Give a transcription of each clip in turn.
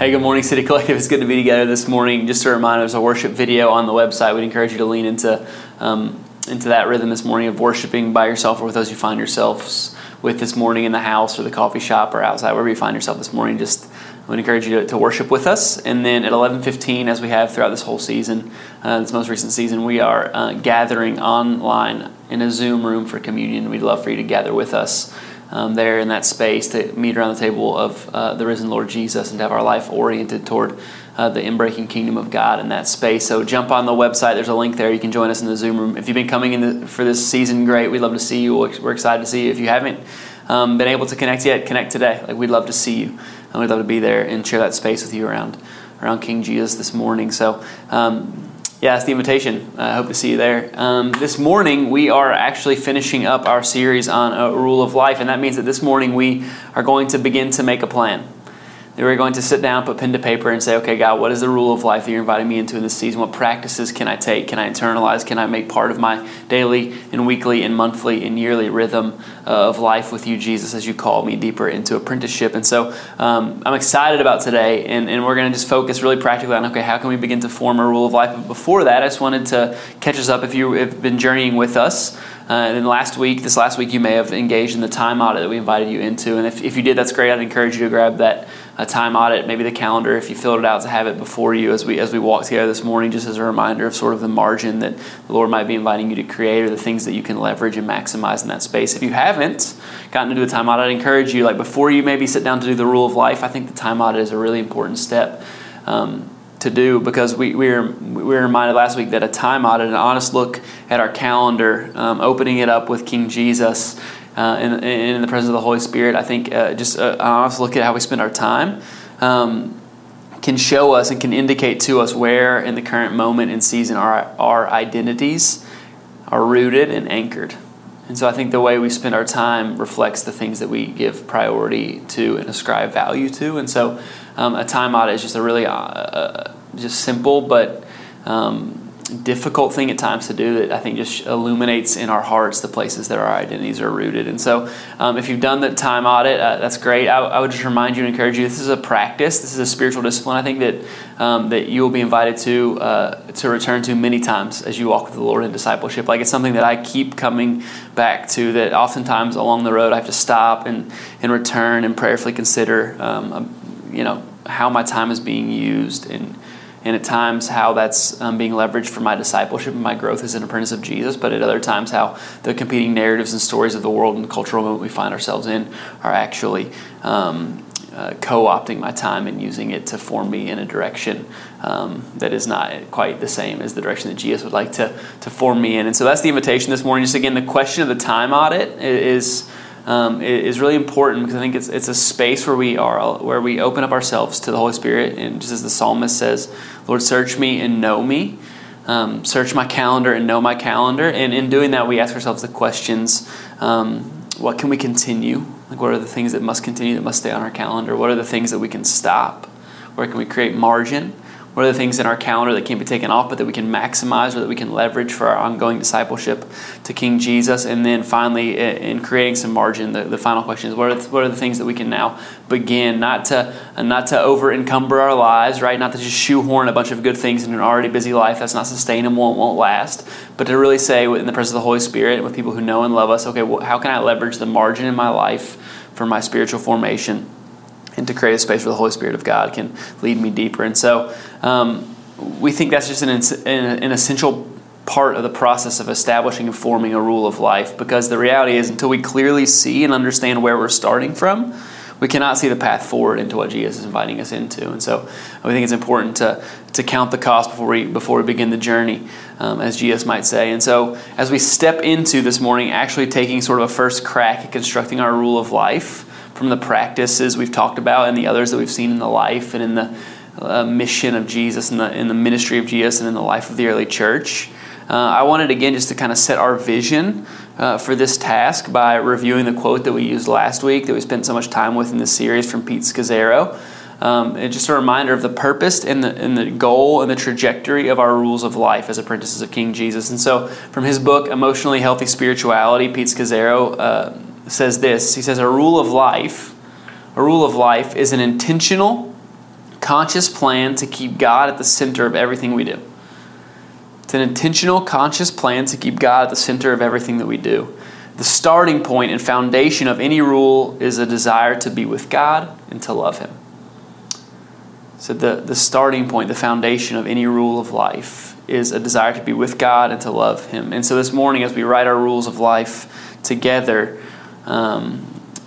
Hey, good morning, City Collective. It's good to be together this morning. Just a reminder, there's a worship video on the website. We'd encourage you to lean into um, into that rhythm this morning of worshiping by yourself or with those you find yourselves with this morning in the house or the coffee shop or outside, wherever you find yourself this morning. Just I would encourage you to, to worship with us. And then at 11:15, as we have throughout this whole season, uh, this most recent season, we are uh, gathering online in a Zoom room for communion. We'd love for you to gather with us um, there in that space to meet around the table of uh, the risen Lord Jesus and to have our life oriented toward uh, the inbreaking kingdom of God in that space. So jump on the website. There's a link there. You can join us in the Zoom room. If you've been coming in the, for this season, great. We'd love to see you. We're excited to see you. If you haven't um, been able to connect yet, connect today. Like we'd love to see you, and we'd love to be there and share that space with you around around King Jesus this morning. So. Um, yeah, it's the invitation. I hope to see you there. Um, this morning, we are actually finishing up our series on a rule of life, and that means that this morning we are going to begin to make a plan. We're going to sit down, put pen to paper, and say, okay, God, what is the rule of life that you're inviting me into in this season? What practices can I take? Can I internalize? Can I make part of my daily and weekly and monthly and yearly rhythm uh, of life with you, Jesus, as you call me deeper into apprenticeship? And so um, I'm excited about today, and, and we're going to just focus really practically on, okay, how can we begin to form a rule of life? But before that, I just wanted to catch us up if you have been journeying with us. Uh, and then last week, this last week, you may have engaged in the time audit that we invited you into. And if, if you did, that's great. I'd encourage you to grab that a time audit, maybe the calendar if you filled it out to have it before you as we as we walk together this morning, just as a reminder of sort of the margin that the Lord might be inviting you to create or the things that you can leverage and maximize in that space. If you haven't gotten to do a time audit, I'd encourage you, like before you maybe sit down to do the rule of life, I think the time audit is a really important step. Um, to do because we, we, were, we were reminded last week that a time audit, an honest look at our calendar, um, opening it up with King Jesus, uh, in, in the presence of the Holy Spirit. I think uh, just uh, honest look at how we spend our time um, can show us and can indicate to us where in the current moment and season our, our identities are rooted and anchored. And so I think the way we spend our time reflects the things that we give priority to and ascribe value to. And so um, a time audit is just a really uh, uh just simple but um, difficult thing at times to do that I think just illuminates in our hearts the places that our identities are rooted. And so, um, if you've done the time audit, uh, that's great. I, I, would just remind you and encourage you this is a practice, this is a spiritual discipline. I think that um, that you will be invited to uh, to return to many times as you walk with the Lord in discipleship. Like it's something that I keep coming back to. That oftentimes along the road I have to stop and and return and prayerfully consider, um, you know, how my time is being used and and at times how that's um, being leveraged for my discipleship and my growth as an apprentice of Jesus, but at other times how the competing narratives and stories of the world and the cultural moment we find ourselves in are actually um, uh, co opting my time and using it to form me in a direction um, that is not quite the same as the direction that Jesus would like to, to form me in. And so that's the invitation this morning. Just again, the question of the time audit is um, is really important because I think it's, it's a space where we are, where we open up ourselves to the Holy Spirit. And just as the psalmist says, Lord, search me and know me. Um, search my calendar and know my calendar. And in doing that, we ask ourselves the questions um, what can we continue? Like, what are the things that must continue, that must stay on our calendar? What are the things that we can stop? Where can we create margin? What are the things in our calendar that can't be taken off, but that we can maximize or that we can leverage for our ongoing discipleship to King Jesus? And then finally, in creating some margin, the, the final question is what are, the, what are the things that we can now begin, not to, not to over encumber our lives, right? Not to just shoehorn a bunch of good things in an already busy life that's not sustainable and won't last, but to really say in the presence of the Holy Spirit with people who know and love us, okay, well, how can I leverage the margin in my life for my spiritual formation? And to create a space where the Holy Spirit of God can lead me deeper. And so um, we think that's just an, an essential part of the process of establishing and forming a rule of life because the reality is until we clearly see and understand where we're starting from, we cannot see the path forward into what Jesus is inviting us into. And so we think it's important to, to count the cost before we, before we begin the journey, um, as Jesus might say. And so as we step into this morning, actually taking sort of a first crack at constructing our rule of life, from the practices we've talked about and the others that we've seen in the life and in the uh, mission of Jesus and the, in the ministry of Jesus and in the life of the early church. Uh, I wanted again just to kind of set our vision uh, for this task by reviewing the quote that we used last week that we spent so much time with in this series from Pete Scazzero. Um, it's just a reminder of the purpose and the, and the goal and the trajectory of our rules of life as apprentices of King Jesus. And so, from his book, Emotionally Healthy Spirituality, Pete Scazzero uh, says this He says, A rule of life, a rule of life is an intentional, conscious plan to keep God at the center of everything we do. It's an intentional, conscious plan to keep God at the center of everything that we do. The starting point and foundation of any rule is a desire to be with God and to love Him. So, the, the starting point, the foundation of any rule of life is a desire to be with God and to love Him. And so, this morning, as we write our rules of life together, um,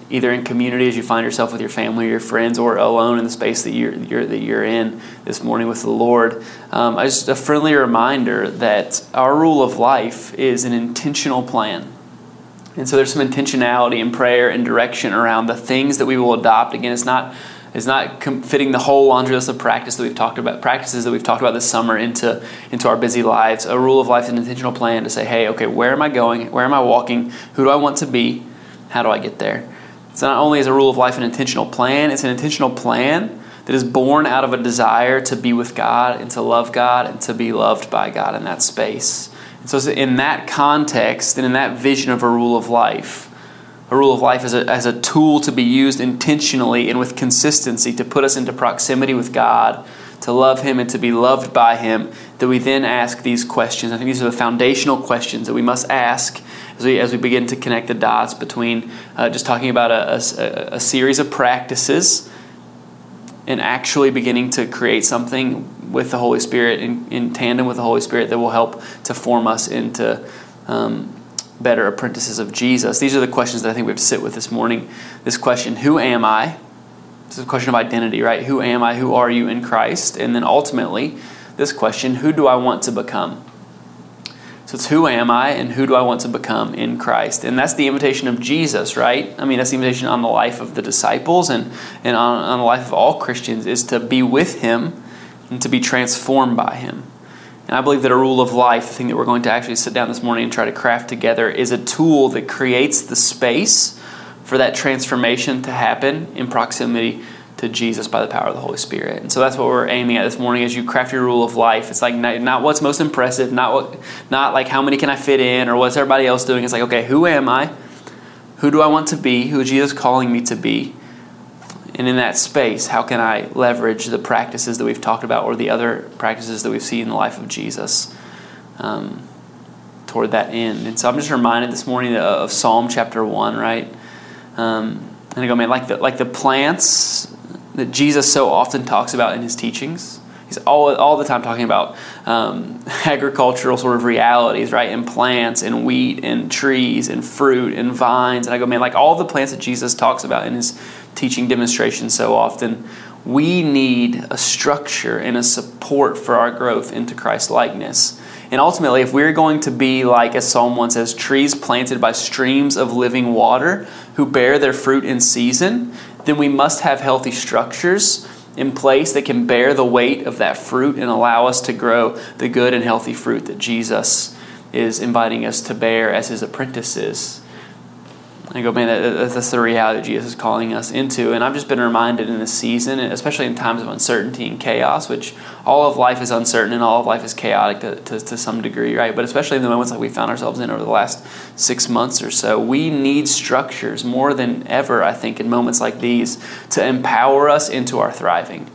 either in community as you find yourself with your family or your friends, or alone in the space that you're, you're that you're in this morning with the Lord, um, just a friendly reminder that our rule of life is an intentional plan. And so there's some intentionality in prayer and direction around the things that we will adopt. Again, it's not it's not fitting the whole laundry list of practice that we've talked about, practices that we've talked about this summer into into our busy lives. A rule of life is an intentional plan to say, hey, okay, where am I going? Where am I walking? Who do I want to be? How do I get there? So not only is a rule of life an intentional plan, it's an intentional plan that is born out of a desire to be with God and to love God and to be loved by God in that space. And so, in that context and in that vision of a rule of life, a rule of life as a, as a tool to be used intentionally and with consistency to put us into proximity with God, to love Him and to be loved by Him, that we then ask these questions. I think these are the foundational questions that we must ask as we, as we begin to connect the dots between uh, just talking about a, a, a series of practices and actually beginning to create something with the Holy Spirit in, in tandem with the Holy Spirit that will help to form us into um, better apprentices of Jesus. These are the questions that I think we have to sit with this morning. This question, who am I? This is a question of identity, right? Who am I? Who are you in Christ? And then ultimately, this question, who do I want to become? So it's who am I and who do I want to become in Christ? And that's the invitation of Jesus, right? I mean, that's the invitation on the life of the disciples and, and on, on the life of all Christians is to be with Him and to be transformed by Him. And I believe that a rule of life, the thing that we're going to actually sit down this morning and try to craft together, is a tool that creates the space for that transformation to happen in proximity to Jesus by the power of the Holy Spirit. And so that's what we're aiming at this morning as you craft your rule of life. It's like not, not, what's most impressive, not what not like how many can I fit in or what's everybody else doing. It's like, okay, who am I? Who do I want to be? Who is Jesus calling me to be? And in that space, how can I leverage the practices that we've talked about or the other practices that we've seen in the life of Jesus um, toward that end? And so I'm just reminded this morning of Psalm chapter 1, right? Um, and I go, man, like the, like the plants that Jesus so often talks about in his teachings. He's all, all the time talking about um, agricultural sort of realities, right? And plants and wheat and trees and fruit and vines. And I go, man, like all the plants that Jesus talks about in his teaching demonstrations so often, we need a structure and a support for our growth into Christ likeness. And ultimately, if we're going to be like, as Psalm 1 says, trees planted by streams of living water who bear their fruit in season, then we must have healthy structures in place that can bear the weight of that fruit and allow us to grow the good and healthy fruit that Jesus is inviting us to bear as his apprentices. I go, man, that's the reality Jesus is calling us into. And I've just been reminded in this season, especially in times of uncertainty and chaos, which all of life is uncertain and all of life is chaotic to, to, to some degree, right? But especially in the moments like we found ourselves in over the last six months or so, we need structures more than ever, I think, in moments like these to empower us into our thriving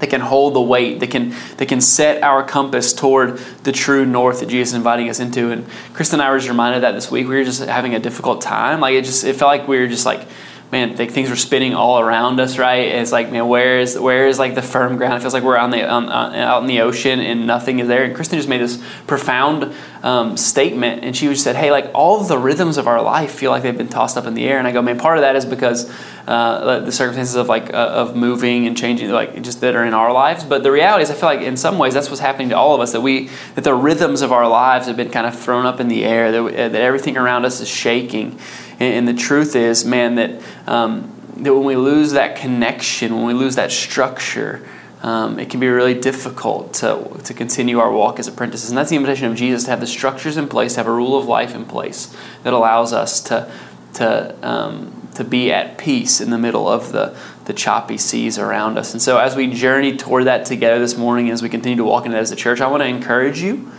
that can hold the weight, that can that can set our compass toward the true north that Jesus is inviting us into. And Kristen and I were just reminded that this week we were just having a difficult time. Like it just it felt like we were just like man, like things were spinning all around us, right? And it's like, man, where is where is like the firm ground? It feels like we're on the on, on, out in the ocean and nothing is there. And Kristen just made this profound um, statement, and she said, "Hey, like all the rhythms of our life feel like they've been tossed up in the air." And I go, man, part of that is because uh, the circumstances of like uh, of moving and changing, like just that are in our lives. But the reality is, I feel like in some ways that's what's happening to all of us. That we that the rhythms of our lives have been kind of thrown up in the air. That, we, that everything around us is shaking. And, and the truth is, man, that, um, that when we lose that connection, when we lose that structure, um, it can be really difficult to, to continue our walk as apprentices. And that's the invitation of Jesus to have the structures in place, to have a rule of life in place that allows us to, to, um, to be at peace in the middle of the, the choppy seas around us. And so, as we journey toward that together this morning, as we continue to walk in it as a church, I want to encourage you.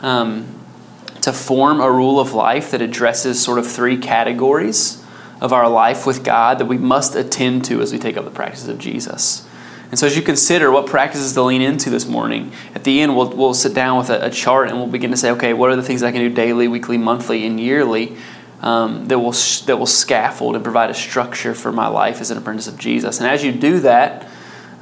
Um, to form a rule of life that addresses sort of three categories of our life with God that we must attend to as we take up the practice of Jesus. And so, as you consider what practices to lean into this morning, at the end, we'll, we'll sit down with a, a chart and we'll begin to say, okay, what are the things I can do daily, weekly, monthly, and yearly um, that, will, that will scaffold and provide a structure for my life as an apprentice of Jesus? And as you do that,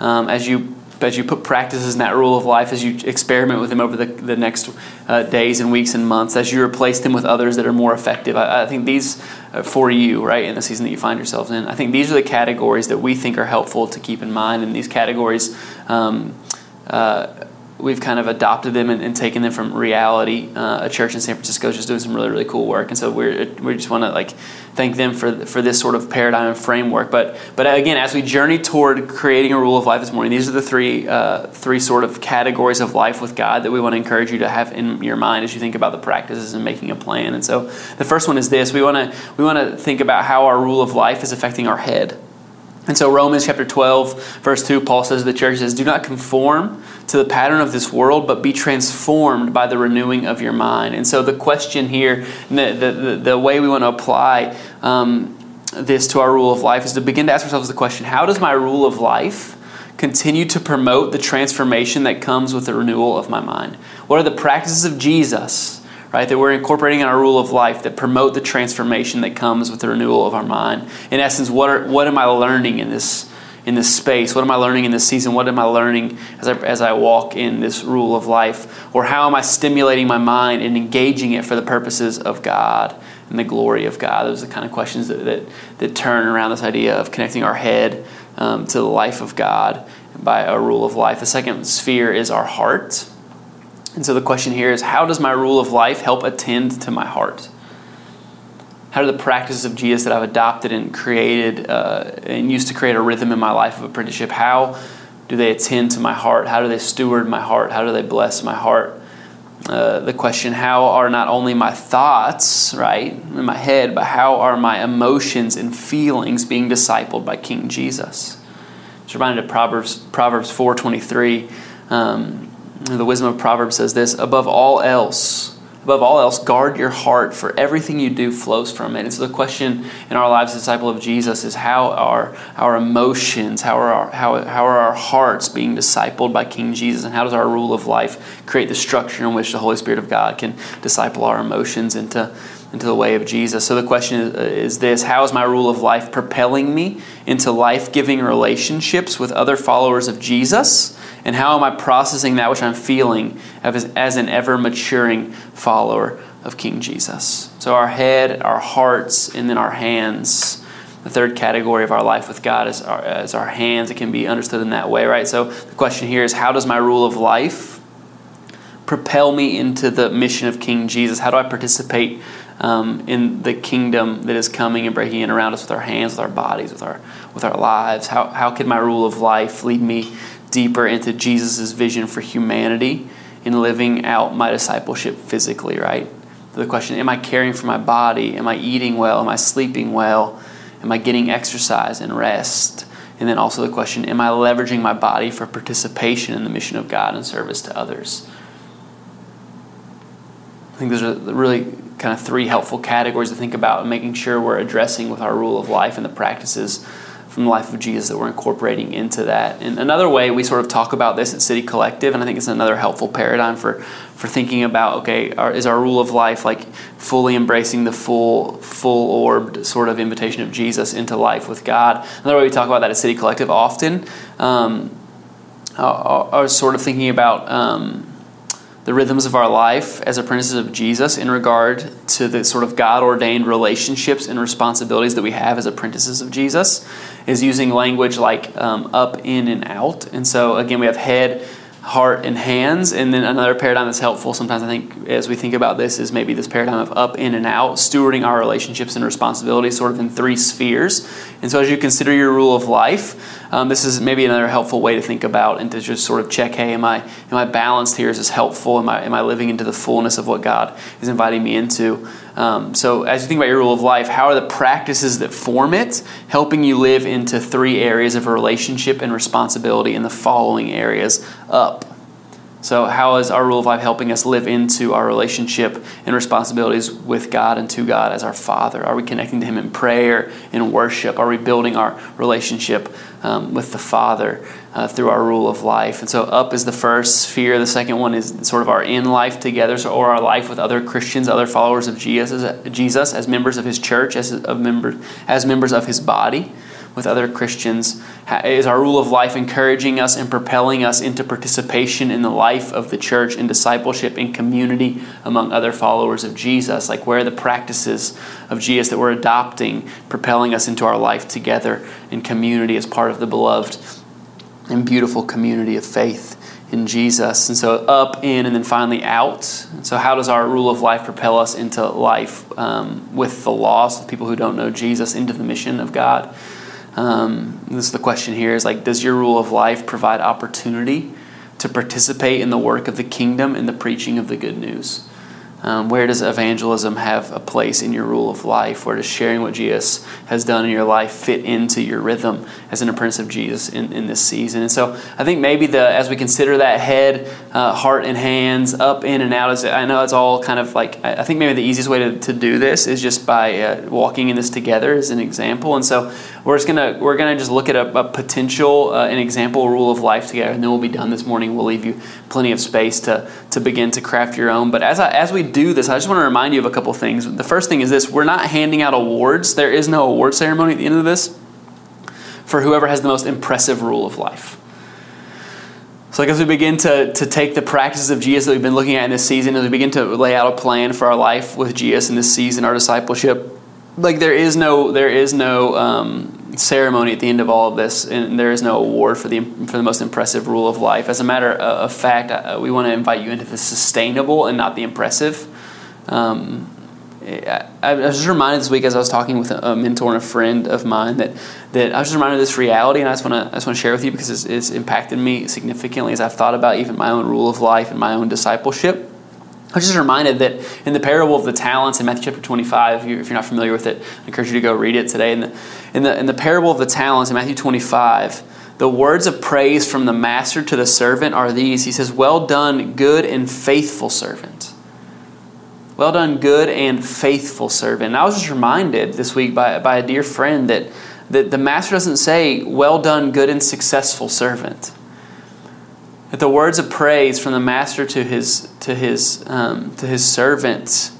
um, as you as you put practices in that rule of life, as you experiment with them over the, the next uh, days and weeks and months, as you replace them with others that are more effective, I, I think these uh, for you, right, in the season that you find yourselves in, I think these are the categories that we think are helpful to keep in mind. And these categories, um, uh, we've kind of adopted them and, and taken them from reality. Uh, a church in San Francisco is just doing some really really cool work, and so we're we just want to like thank them for for this sort of paradigm and framework. But but again, as we journey toward creating a rule of life this morning, these are the three uh, three sort of categories of life with God that we want to encourage you to have in your mind as you think about the practices and making a plan. And so the first one is this: we want to we want to think about how our rule of life is affecting our head. And so, Romans chapter 12, verse 2, Paul says to the church says, Do not conform to the pattern of this world, but be transformed by the renewing of your mind. And so, the question here, the, the, the way we want to apply um, this to our rule of life is to begin to ask ourselves the question How does my rule of life continue to promote the transformation that comes with the renewal of my mind? What are the practices of Jesus? Right? That we're incorporating in our rule of life that promote the transformation that comes with the renewal of our mind. In essence, what are what am I learning in this in this space? What am I learning in this season? What am I learning as I, as I walk in this rule of life? Or how am I stimulating my mind and engaging it for the purposes of God and the glory of God? Those are the kind of questions that, that, that turn around this idea of connecting our head um, to the life of God by a rule of life. The second sphere is our heart. And so the question here is how does my rule of life help attend to my heart? How do the practices of Jesus that I've adopted and created uh, and used to create a rhythm in my life of apprenticeship, how do they attend to my heart? How do they steward my heart? How do they bless my heart? Uh, the question how are not only my thoughts right in my head but how are my emotions and feelings being discipled by king jesus it's reminded of proverbs proverbs 423 um, the wisdom of Proverbs says this above all else, above all else, guard your heart, for everything you do flows from it. And so the question in our lives, disciple of Jesus, is how are our emotions, how are our, how, how are our hearts being discipled by King Jesus, and how does our rule of life create the structure in which the Holy Spirit of God can disciple our emotions into into the way of Jesus. So the question is, uh, is this How is my rule of life propelling me into life giving relationships with other followers of Jesus? And how am I processing that which I'm feeling as, as an ever maturing follower of King Jesus? So, our head, our hearts, and then our hands. The third category of our life with God is our, is our hands. It can be understood in that way, right? So, the question here is how does my rule of life propel me into the mission of King Jesus? How do I participate um, in the kingdom that is coming and breaking in around us with our hands, with our bodies, with our with our lives? How how can my rule of life lead me deeper into Jesus' vision for humanity in living out my discipleship physically, right? The question Am I caring for my body? Am I eating well? Am I sleeping well? Am I getting exercise and rest? And then also the question Am I leveraging my body for participation in the mission of God and service to others? I think those are really kind of three helpful categories to think about and making sure we're addressing with our rule of life and the practices from the life of Jesus that we're incorporating into that. And another way we sort of talk about this at City Collective, and I think it's another helpful paradigm for, for thinking about okay, our, is our rule of life like fully embracing the full, full orbed sort of invitation of Jesus into life with God? Another way we talk about that at City Collective often um, are, are, sort of thinking about. Um, the rhythms of our life as apprentices of Jesus in regard to the sort of God ordained relationships and responsibilities that we have as apprentices of Jesus is using language like um, up, in, and out. And so, again, we have head, heart, and hands. And then another paradigm that's helpful sometimes, I think, as we think about this, is maybe this paradigm of up, in, and out, stewarding our relationships and responsibilities sort of in three spheres. And so, as you consider your rule of life, um, this is maybe another helpful way to think about and to just sort of check hey, am I, am I balanced here? Is this helpful? Am I, am I living into the fullness of what God is inviting me into? Um, so, as you think about your rule of life, how are the practices that form it helping you live into three areas of a relationship and responsibility in the following areas up, So, how is our rule of life helping us live into our relationship and responsibilities with God and to God as our Father? Are we connecting to Him in prayer, in worship? Are we building our relationship um, with the Father uh, through our rule of life? And so, up is the first sphere. The second one is sort of our in life together, so, or our life with other Christians, other followers of Jesus, Jesus as members of His church, as, of member, as members of His body with other Christians? Is our rule of life encouraging us and propelling us into participation in the life of the church and discipleship in community among other followers of Jesus? Like, where are the practices of Jesus that we're adopting, propelling us into our life together in community as part of the beloved and beautiful community of faith? in Jesus. And so up, in, and then finally out. So, how does our rule of life propel us into life um, with the lost, the people who don't know Jesus, into the mission of God? Um, this is the question here is like, does your rule of life provide opportunity to participate in the work of the kingdom and the preaching of the good news? Um, where does evangelism have a place in your rule of life? Where does sharing what Jesus has done in your life fit into your rhythm as an apprentice of Jesus in, in this season? And so I think maybe the as we consider that head, uh, heart, and hands up, in, and out, is I know it's all kind of like, I think maybe the easiest way to, to do this is just by uh, walking in this together as an example. And so we're just gonna we're gonna just look at a, a potential uh, an example rule of life together, and then we'll be done this morning. We'll leave you plenty of space to to begin to craft your own. But as I, as we do this, I just want to remind you of a couple things. The first thing is this: we're not handing out awards. There is no award ceremony at the end of this for whoever has the most impressive rule of life. So, like as we begin to, to take the practices of Jesus that we've been looking at in this season, as we begin to lay out a plan for our life with Jesus in this season, our discipleship, like there is no there is no um, ceremony at the end of all of this, and there is no award for the for the most impressive rule of life. As a matter of fact, uh, we want to invite you into the sustainable and not the impressive. Um, I, I, was just reminded this week as I was talking with a, mentor and a friend of mine that, that I was just reminded of this reality, and I just want to I just want to share with you because it's, it's impacted me significantly as I've thought about even my own rule of life and my own discipleship. I was just reminded that in the parable of the talents in Matthew chapter 25, if you're not familiar with it, I encourage you to go read it today. In the, in the, in the parable of the talents in Matthew 25, the words of praise from the master to the servant are these He says, Well done, good and faithful servant. Well done, good and faithful servant. And I was just reminded this week by, by a dear friend that, that the master doesn't say, Well done, good and successful servant that the words of praise from the master to his to his um, to his servants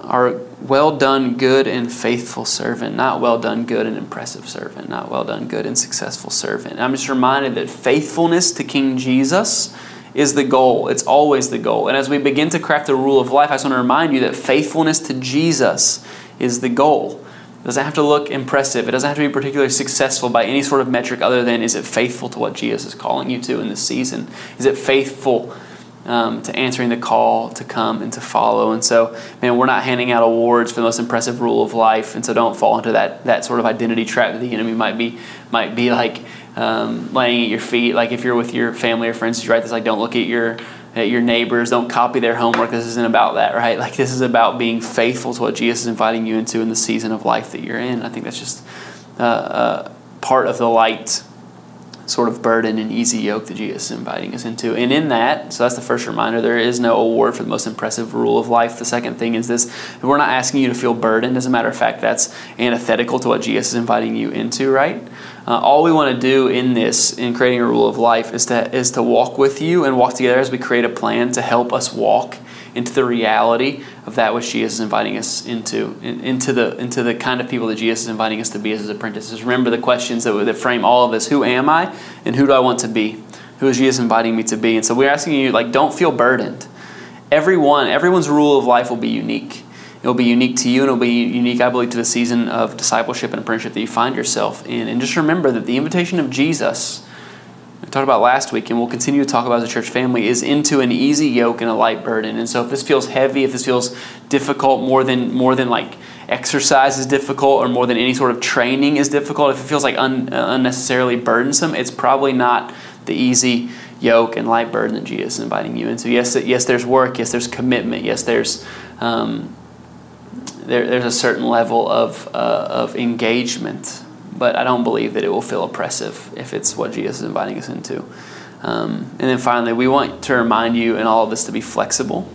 are well done, good and faithful servant, not well done, good and impressive servant, not well done, good and successful servant. I'm just reminded that faithfulness to King Jesus is the goal. It's always the goal. And as we begin to craft the rule of life, I just want to remind you that faithfulness to Jesus is the goal. It doesn't have to look impressive. It doesn't have to be particularly successful by any sort of metric other than is it faithful to what Jesus is calling you to in this season? Is it faithful um, to answering the call to come and to follow? And so, man, we're not handing out awards for the most impressive rule of life. And so, don't fall into that that sort of identity trap that the enemy might be might be like um, laying at your feet. Like if you're with your family or friends, you write this like, don't look at your at your neighbors, don't copy their homework. This isn't about that, right? Like, this is about being faithful to what Jesus is inviting you into in the season of life that you're in. I think that's just uh, uh, part of the light sort of burden and easy yoke that Jesus is inviting us into. And in that, so that's the first reminder, there is no award for the most impressive rule of life. The second thing is this we're not asking you to feel burdened. As a matter of fact, that's antithetical to what Jesus is inviting you into, right? Uh, all we want to do in this, in creating a rule of life, is to, is to walk with you and walk together as we create a plan to help us walk into the reality of that which Jesus is inviting us into, in, into, the, into the kind of people that Jesus is inviting us to be as his apprentices. Remember the questions that, that frame all of this Who am I, and who do I want to be? Who is Jesus inviting me to be? And so we're asking you, like, don't feel burdened. Everyone, everyone's rule of life will be unique. It'll be unique to you and it'll be unique, I believe, to the season of discipleship and apprenticeship that you find yourself in. And just remember that the invitation of Jesus, we talked about last week, and we'll continue to talk about as a church family, is into an easy yoke and a light burden. And so if this feels heavy, if this feels difficult more than more than like exercise is difficult or more than any sort of training is difficult, if it feels like un, unnecessarily burdensome, it's probably not the easy yoke and light burden that Jesus is inviting you into. Yes, yes, there's work. Yes, there's commitment. Yes, there's um, there, there's a certain level of, uh, of engagement, but I don't believe that it will feel oppressive if it's what Jesus is inviting us into. Um, and then finally, we want to remind you in all of this to be flexible.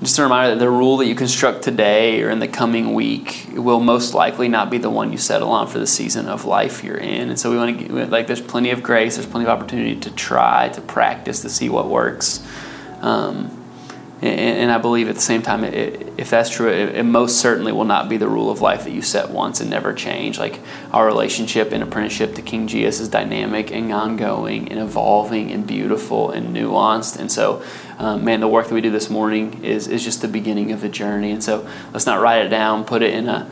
Just a reminder that the rule that you construct today or in the coming week will most likely not be the one you settle on for the season of life you're in. And so we want to get, like, there's plenty of grace, there's plenty of opportunity to try, to practice, to see what works. Um, and, I believe at the same time, if that's true, it, it, most certainly will not be the rule of life that you set once and never change. Like our relationship and apprenticeship to King Jesus is dynamic and ongoing and evolving and beautiful and nuanced. And so, um, man, the work that we do this morning is, is just the beginning of the journey. And so let's not write it down, put it in a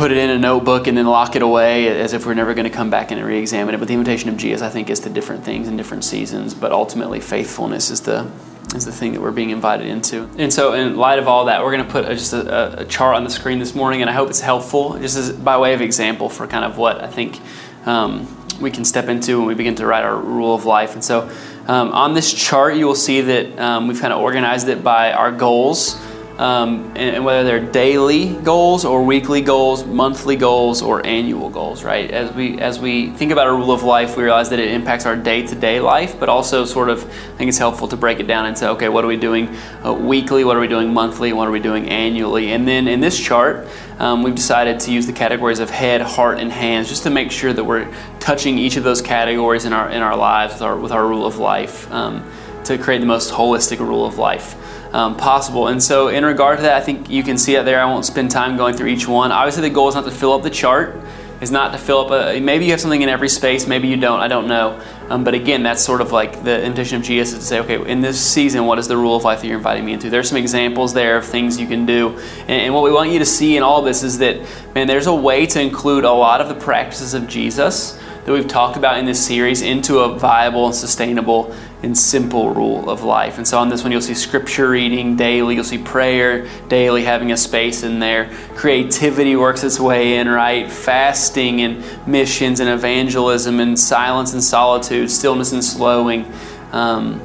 put it in a notebook and then lock it away as if we're never going to come back and re-examine it. But the invitation of Jesus, I think, is to different things in different seasons. But ultimately, faithfulness is the is the thing that we're being invited into. And so, in light of all that, we're going to put a, just a, a, chart on the screen this morning, and I hope it's helpful, just as by way of example for kind of what I think um, we can step into when we begin to write our rule of life. And so, um, on this chart, you will see that um, we've kind of organized it by our goals um, and, and, whether they're daily goals or weekly goals, monthly goals or annual goals, right? As we as we think about a rule of life, we realize that it impacts our day to day life, but also sort of I think it's helpful to break it down and say, okay, what are we doing uh, weekly? What are we doing monthly? What are we doing annually? And then in this chart, um, we've decided to use the categories of head, heart, and hands just to make sure that we're touching each of those categories in our in our lives with our with our rule of life um, to create the most holistic rule of life um, possible. And so, in regard to that, I think you can see it there. I won't spend time going through each one. Obviously, the goal is not to fill up the chart. Is not to fill up a. Maybe you have something in every space. Maybe you don't. I don't know. Um, but again, that's sort of like the intention of Jesus is to say, okay, in this season, what is the rule of life that you're inviting me into? There's some examples there of things you can do. And, and what we want you to see in all this is that, man, there's a way to include a lot of the practices of Jesus that we've talked about in this series into a viable and sustainable and simple rule of life. And so on this one, you'll see scripture reading daily, you'll see prayer daily, having a space in there. Creativity works its way in, right? Fasting and missions and evangelism and silence and solitude, stillness and slowing. Um,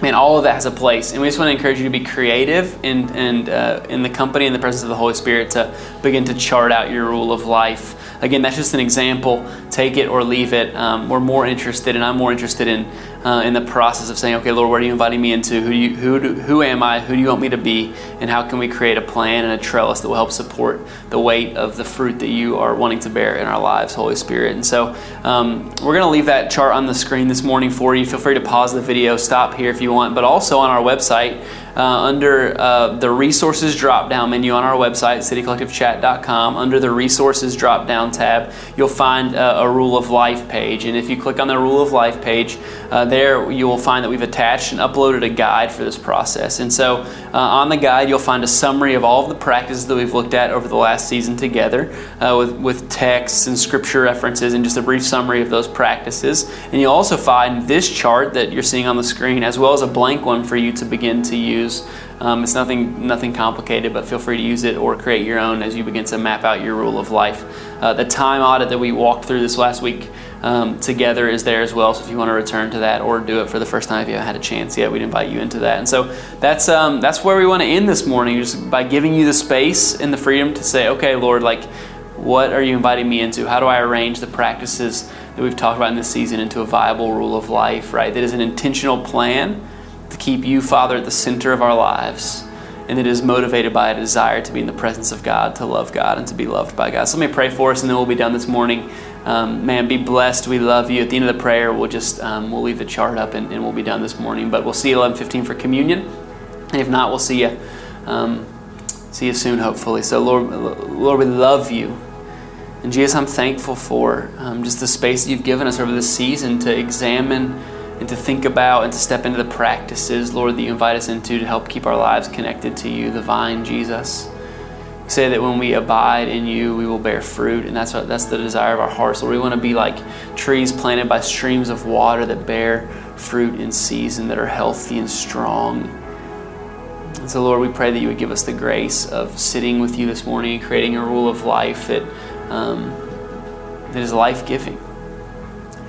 man, all of that has a place. And we just want to encourage you to be creative in, and, uh, in the company and the presence of the Holy Spirit to begin to chart out your rule of life. Again, that's just an example. Take it or leave it. Um, we're more interested, and I'm more interested in uh, in the process of saying, okay, Lord, what are you inviting me into? Who, you, who, do, who am I? Who do you want me to be? And how can we create a plan and a trellis that will help support the weight of the fruit that you are wanting to bear in our lives, Holy Spirit? And so um, we're going to leave that chart on the screen this morning for you. Feel free to pause the video, stop here if you want, but also on our website, uh, under uh, the resources drop down menu on our website, citycollectivechat.com, under the resources drop down tab, you'll find uh, a rule of life page. And if you click on the rule of life page, uh, there you will find that we've attached and uploaded a guide for this process. And so uh, on the guide, you'll find a summary of all of the practices that we've looked at over the last season together uh, with, with texts and scripture references and just a brief summary of those practices. And you'll also find this chart that you're seeing on the screen as well as a blank one for you to begin to use. Um, it's nothing nothing complicated, but feel free to use it or create your own as you begin to map out your rule of life. Uh, the time audit that we walked through this last week um, together is there as well. So if you want to return to that or do it for the first time if you haven't had a chance yet, we'd invite you into that. And so that's um, that's where we want to end this morning, just by giving you the space and the freedom to say, okay, Lord, like, what are you inviting me into? How do I arrange the practices that we've talked about in this season into a viable rule of life? Right, that is an intentional plan to keep you, Father, at the center of our lives. And it is motivated by a desire to be in the presence of God, to love God, and to be loved by God. So let me pray for us, and then we'll be done this morning. Um, man, be blessed. We love you. At the end of the prayer, we'll just um, we'll leave the chart up, and, and, we'll be done this morning. But we'll see you 11:15 for communion, and if not, we'll see you um, see you soon, hopefully. So Lord, Lord, we love you. And Jesus, I'm thankful for um, just the space that you've given us over this season to examine and to think about and to step into the practices, Lord, that you invite us into to help keep our lives connected to you, the vine, Jesus. Say that when we abide in you, we will bear fruit, and that's what, that's the desire of our hearts. Lord, we want to be like trees planted by streams of water that bear fruit in season, that are healthy and strong. And so, Lord, we pray that you would give us the grace of sitting with you this morning and creating a rule of life that, um, that is life giving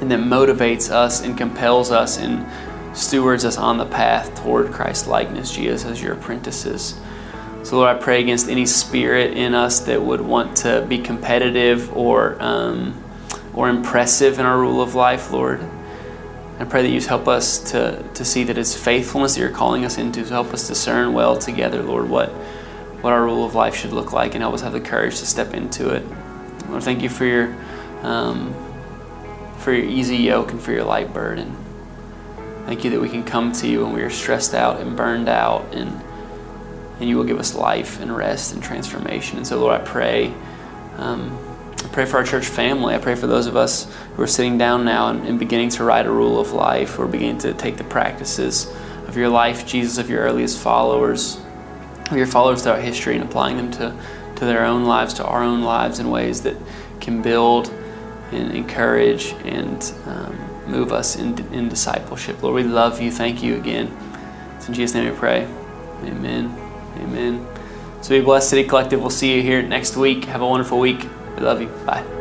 and that motivates us and compels us and stewards us on the path toward Christ likeness, Jesus, as your apprentices. So, Lord, I pray against any spirit in us that would want to be competitive or, um, or impressive in our rule of life, Lord. I pray that you help us to, to see that it's faithfulness that you're calling us into. So help us discern well together, Lord, what, what our rule of life should look like and help us have the courage to step into it. Lord, thank you for your, um, for your easy yoke and for your light burden. Thank you that we can come to you when we are stressed out and burned out and, and you will give us life and rest and transformation. And so, Lord, I pray. Um, I pray for our church family. I pray for those of us who are sitting down now and, and beginning to write a rule of life or beginning to take the practices of your life, Jesus, of your earliest followers, of your followers throughout history, and applying them to, to their own lives, to our own lives in ways that can build and encourage and um, move us in, in discipleship. Lord, we love you. Thank you again. It's in Jesus' name we pray. Amen. Amen. So be blessed, City Collective. We'll see you here next week. Have a wonderful week. We love you. Bye.